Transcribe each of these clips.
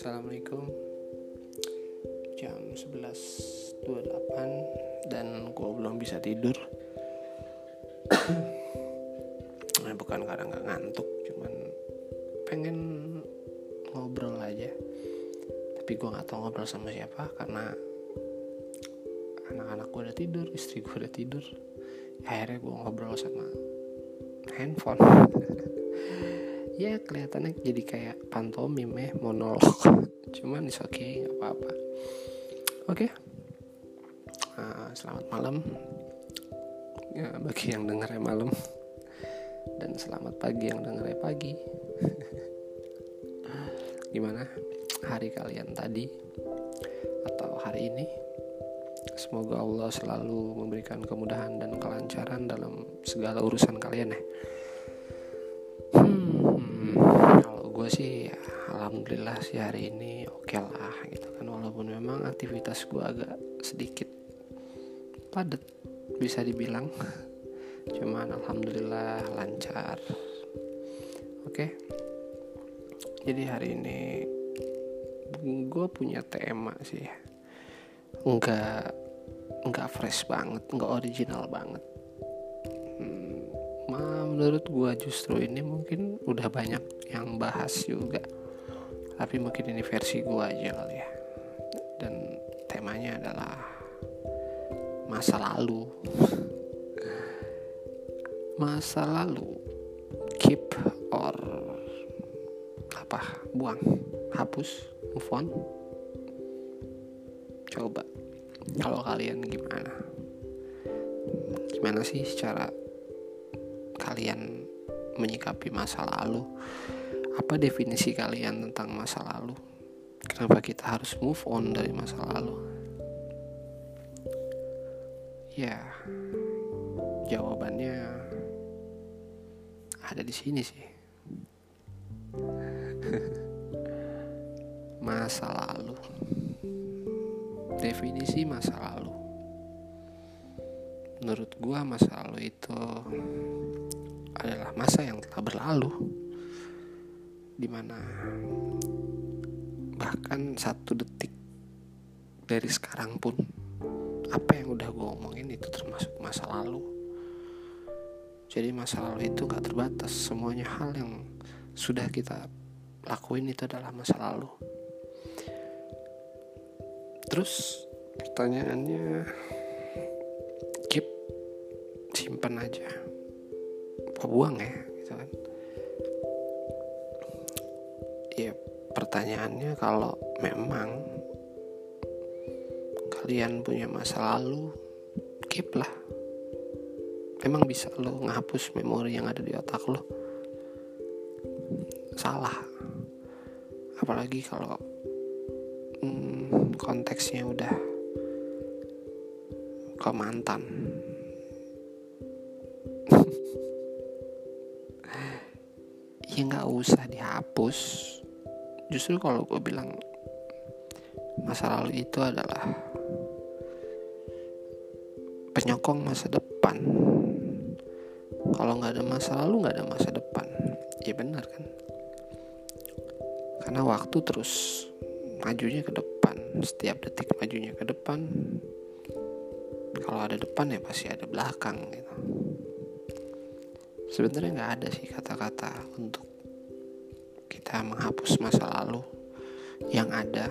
Assalamualaikum. Jam 11.28 Dan gue belum bisa tidur. Nah, Bukan karena gak ngantuk Cuman pengen ngobrol aja. Tapi gue gak tau ngobrol sama siapa Karena anak-anak gue udah tidur Istri gue udah tidur. Akhirnya gue ngobrol sama handphone ya kelihatannya jadi kayak pantomim ya monolog. Cuman is oke okay, nggak apa-apa. Oke. Okay. uh, selamat malam. Ya, bagi yang dengar ya malam. Dan selamat pagi yang dengar ya pagi. Gimana hari kalian tadi? Atau hari ini? Semoga Allah selalu memberikan kemudahan dan kelancaran dalam segala urusan kalian ya gue sih alhamdulillah sih hari ini oke okay lah gitu kan. Walaupun memang aktivitas gue agak sedikit padat bisa dibilang. Cuman alhamdulillah lancar. Oke? Okay? jadi hari ini gue punya tema sih. Nggak nggak fresh banget nggak original banget. Hmm, menurut gue justru ini mungkin udah banyak yang bahas juga. Tapi mungkin ini versi gue aja kali ya. Dan temanya adalah masa lalu. Masa lalu. Keep or apa? Buang. Hapus. Move on. Coba. Kalau kalian gimana? Gimana sih secara kalian menyikapi masa lalu apa definisi kalian tentang masa lalu? Kenapa kita harus move on dari masa lalu? Ya, jawabannya ada di sini sih. masa lalu. Definisi masa lalu. Menurut gua masa lalu itu adalah masa yang telah berlalu di mana bahkan satu detik dari sekarang pun apa yang udah gue omongin itu termasuk masa lalu. Jadi masa lalu itu gak terbatas. Semuanya hal yang sudah kita lakuin itu adalah masa lalu. Terus pertanyaannya keep simpan aja. Buang ya pertanyaannya kalau memang kalian punya masa lalu keep lah. Emang bisa lo ngapus memori yang ada di otak lo. Salah. Apalagi kalau hmm, konteksnya udah ke mantan. Ya nggak usah dihapus justru kalau gue bilang masa lalu itu adalah penyokong masa depan. Kalau nggak ada masa lalu nggak ada masa depan. Ya benar kan? Karena waktu terus majunya ke depan. Setiap detik majunya ke depan. Kalau ada depan ya pasti ada belakang gitu. Sebenarnya nggak ada sih kata-kata untuk kita menghapus masa lalu yang ada.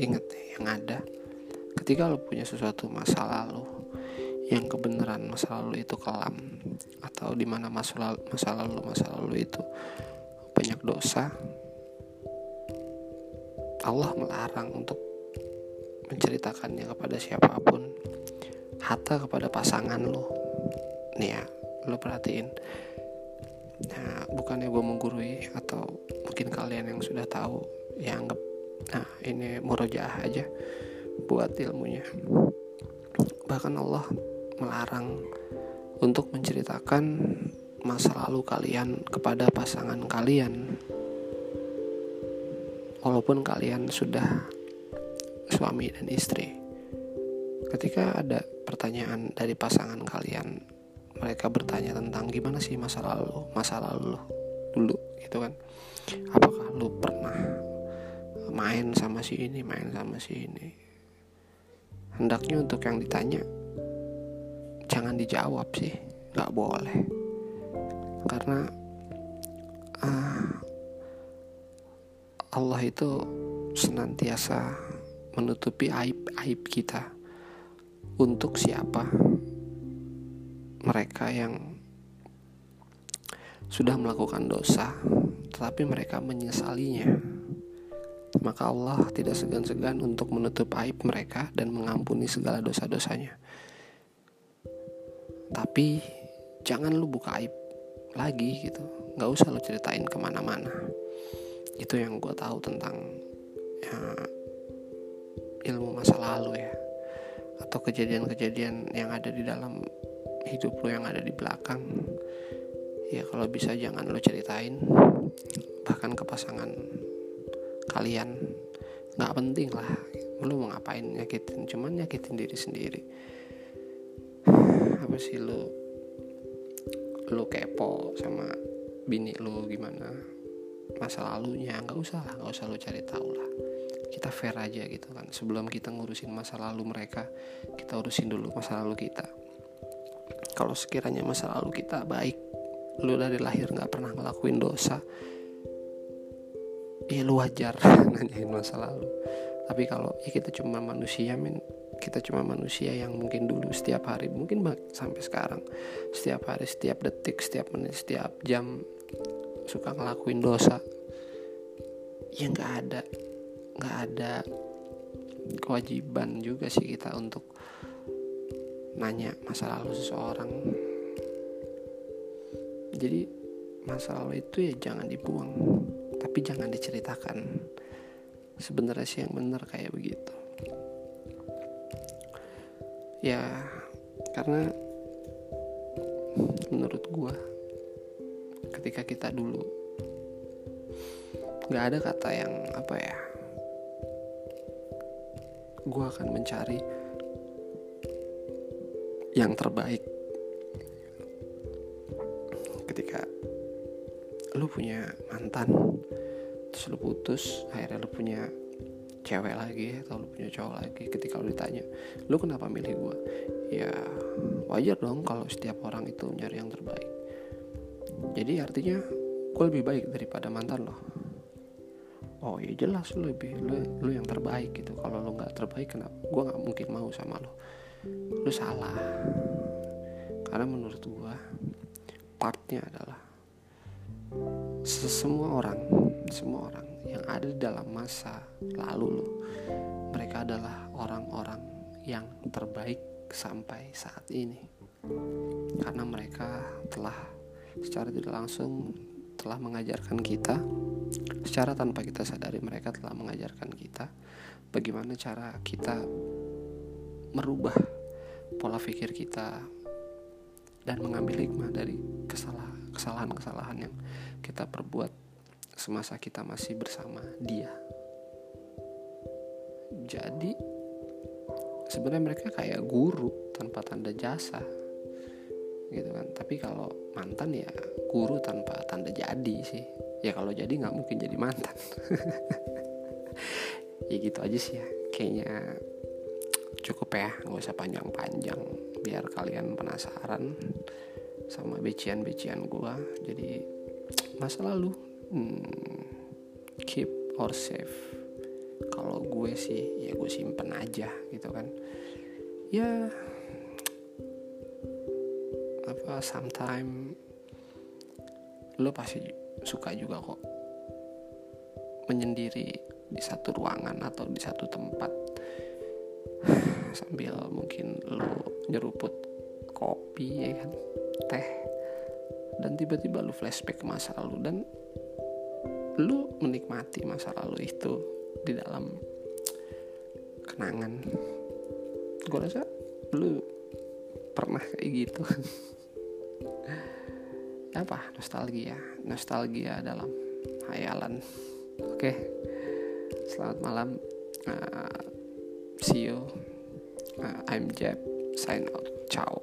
Ingat yang ada. Ketika lo punya sesuatu masa lalu yang kebenaran masa lalu itu kelam atau di mana masa lalu masa lalu masa lalu itu banyak dosa Allah melarang untuk menceritakannya kepada siapa pun hatta kepada pasangan lo. Nih ya lo perhatiin Nah, bukannya gue menggurui atau mungkin kalian yang sudah tahu ya anggap nah ini murojaah aja buat ilmunya. Bahkan Allah melarang untuk menceritakan masa lalu kalian kepada pasangan kalian. Walaupun kalian sudah suami dan istri. Ketika ada pertanyaan dari pasangan kalian mereka bertanya tentang gimana sih masa lalu masa lalu dulu gitu kan. Apakah lu pernah main sama si ini main sama si ini? Hendaknya untuk yang ditanya jangan dijawab sih nggak boleh. Karena uh, Allah itu senantiasa menutupi aib-aib kita untuk siapa mereka yang sudah melakukan dosa tetapi mereka menyesalinya. Maka Allah tidak segan-segan untuk menutup aib mereka dan mengampuni segala dosa-dosanya. Tapi jangan lu buka aib lagi gitu. Nggak usah lu ceritain ke mana-mana. Itu yang gue tahu tentang ya, ilmu masa lalu ya. Atau kejadian-kejadian yang ada di dalam hidup lo yang ada di belakang. Ya kalau bisa jangan lo ceritain. Bahkan ke pasangan kalian. Nggak penting lah lo mau ngapain nyakitin cuman nyakitin diri sendiri. Apa sih lo lo kepo sama bini lo gimana? Masa lalunya nggak usah lah nggak usah lo cari tahu lah. Kita fair aja gitu kan. Sebelum kita ngurusin masa lalu mereka kita urusin dulu masa lalu kita kalau sekiranya masa lalu kita baik lu dari lahir nggak pernah ngelakuin dosa ya lu wajar nanyain masa lalu. Tapi kalau ya kita cuma manusia min kita cuma manusia yang mungkin dulu setiap hari mungkin sampai sekarang setiap hari setiap detik setiap menit setiap jam suka ngelakuin dosa ya nggak ada nggak ada kewajiban juga sih kita untuk nanya masa lalu seseorang. Jadi masa lalu itu ya jangan dibuang tapi jangan diceritakan. Sebenarnya sih yang benar kayak begitu. Ya karena menurut gua ketika kita dulu nggak ada kata yang apa ya gue akan mencari yang terbaik. Ketika lu punya mantan terus lu putus akhirnya lu punya cewek lagi atau lu punya cowok lagi ketika lu ditanya lu kenapa milih gue ya wajar dong kalau setiap orang itu nyari yang terbaik. Jadi artinya gue lebih baik daripada mantan lo. Oh ya jelas lu lebih lu, lu yang terbaik gitu. Kalau lu nggak terbaik kenapa? Gue nggak mungkin mau sama lo lu salah. Karena menurut gue partnya adalah semua orang semua orang yang ada dalam masa lalu lo mereka adalah orang-orang yang terbaik sampai saat ini. Karena mereka telah secara tidak langsung telah mengajarkan kita secara tanpa kita sadari mereka telah mengajarkan kita bagaimana cara kita merubah pola pikir kita dan mengambil hikmah dari kesalahan-kesalahan yang kita perbuat semasa kita masih bersama dia. Jadi sebenarnya mereka kayak guru tanpa tanda jasa gitu kan. Tapi kalau mantan ya guru tanpa tanda jadi sih. Ya kalau jadi nggak mungkin jadi mantan. Ya gitu aja sih ya. Kayaknya cukup ya nggak usah panjang-panjang biar kalian penasaran sama becian-becian gua. Jadi masa lalu hmm, keep or save. Kalau gue sih ya gue simpen aja gitu kan. Ya apa sometime lo pasti suka juga kok menyendiri di satu ruangan atau di satu tempat sambil mungkin lo nyeruput kopi ya kan teh dan tiba-tiba lu flashback ke masa lalu dan lu menikmati masa lalu itu di dalam kenangan. Gue rasa lu pernah kayak gitu. Apa? Nostalgia. Nostalgia dalam hayalan oke. Selamat malam. Uh, see you. Uh, I'm Jeb. Sign out. Ciao